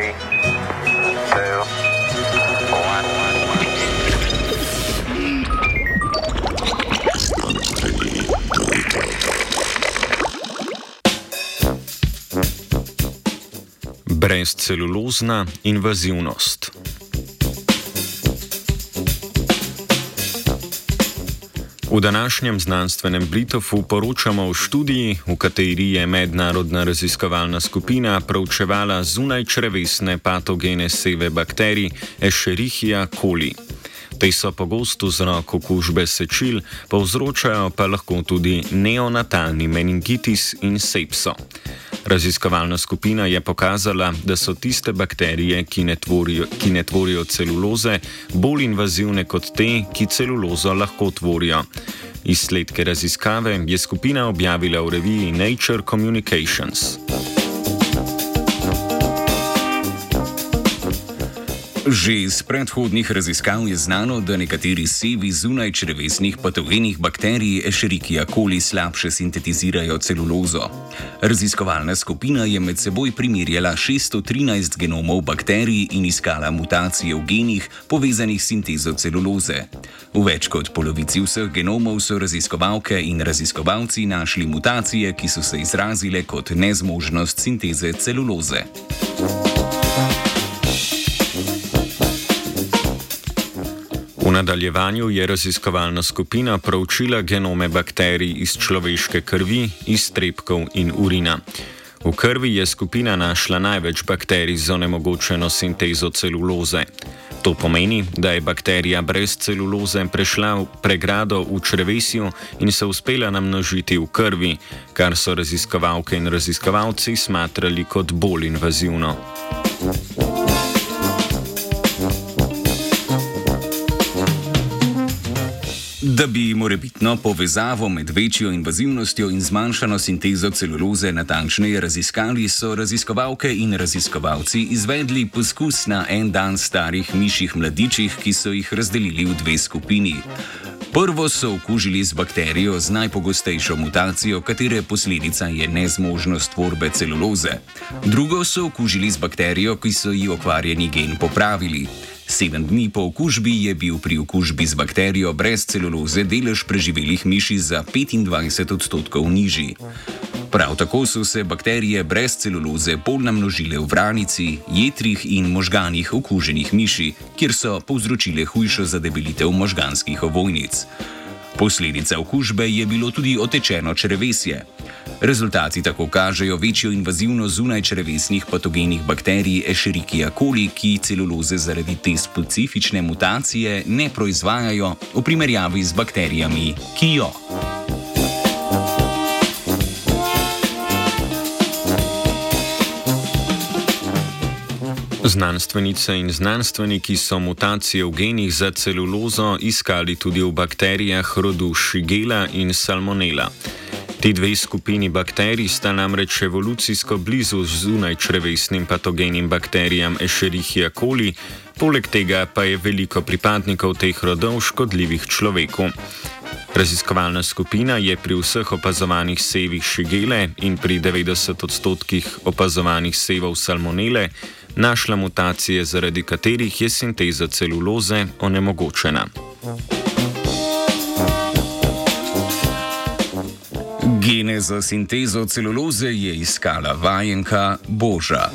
Three, two, one. Brezcelulozna invazivnost. V današnjem znanstvenem Britofu poročamo o študiji, v kateri je mednarodna raziskovalna skupina proučevala zunaj črevesne patogene seve bakterij Escherichia coli. Te so pogosto vzrok okužbe sečil, povzročajo pa lahko tudi neonatalni meningitis in sepso. Raziskovalna skupina je pokazala, da so tiste bakterije, ki ne, tvorijo, ki ne tvorijo celuloze, bolj invazivne kot te, ki celulozo lahko tvorijo. Izsledke raziskave je skupina objavila v reviji Nature Communications. Že iz predhodnih raziskav je znano, da nekateri sevi zunaj črevesnih patogenih bakterij Escherichia coli slabše sintetizirajo celulozo. Raziskovalna skupina je med seboj primerjala 613 genomov bakterij in iskala mutacije v genih povezanih s sintezo celuloze. V več kot polovici vseh genomov so raziskovalke in raziskovalci našli mutacije, ki so se izrazile kot nezmožnost sinteze celuloze. V nadaljevanju je raziskovalna skupina proučila genome bakterij iz človeške krvi, iz trepkov in urina. V krvi je skupina našla največ bakterij z onemogočeno sintezo celuloze. To pomeni, da je bakterija brez celuloze prešla pregrado v črevesju in se uspela namnožiti v krvi, kar so raziskovalke in raziskovalci smatrali kot bolj invazivno. Da bi morebitno povezavo med večjo invazivnostjo in zmanjšano sintezo celuloze natančneje raziskali, so raziskovalke in raziskovalci izvedli poskus na en dan starih mišjih mladičih, ki so jih razdelili v dve skupini. Prvo so okužili z bakterijo z najpogostejšo mutacijo, katere posledica je nezmožnost tvorbe celuloze. Drugo so okužili z bakterijo, ki so ji okvarjeni gen popravili. Sedem dni po okužbi je bil pri okužbi z bakterijo brez celuloze delež preživelih miši za 25 odstotkov nižji. Prav tako so se bakterije brez celuloze bolj namnožile v vranici, jetrih in možganih okuženih miši, kjer so povzročile hujšo zadebelitev možganskih ovojnic. Posledica okužbe je bilo tudi otečeno črevesje. Rezultati tako kažejo večjo invazivnost zunaj črevesnih patogenih bakterij Escherichia coli, ki celuloze zaradi te specifične mutacije ne proizvajajo v primerjavi z bakterijami, ki jo. Znanstvenice in znanstveniki so mutacije v genih za celulozo iskali tudi v bakterijah rodu Shigella in Salmonella. Ti dve skupini bakterij sta namreč evolucijsko blizu zunaj črevesnim patogenim bakterijam Escherichia coli, poleg tega pa je veliko pripadnikov teh rodov škodljivih človeku. Raziskovalna skupina je pri vseh opazovanih sevih šigele in pri 90 odstotkih opazovanih sevov salmonele našla mutacije, zaradi katerih je sinteza celuloze onemogočena. Gene za sintezo celuloze je iskala vajenka Boža.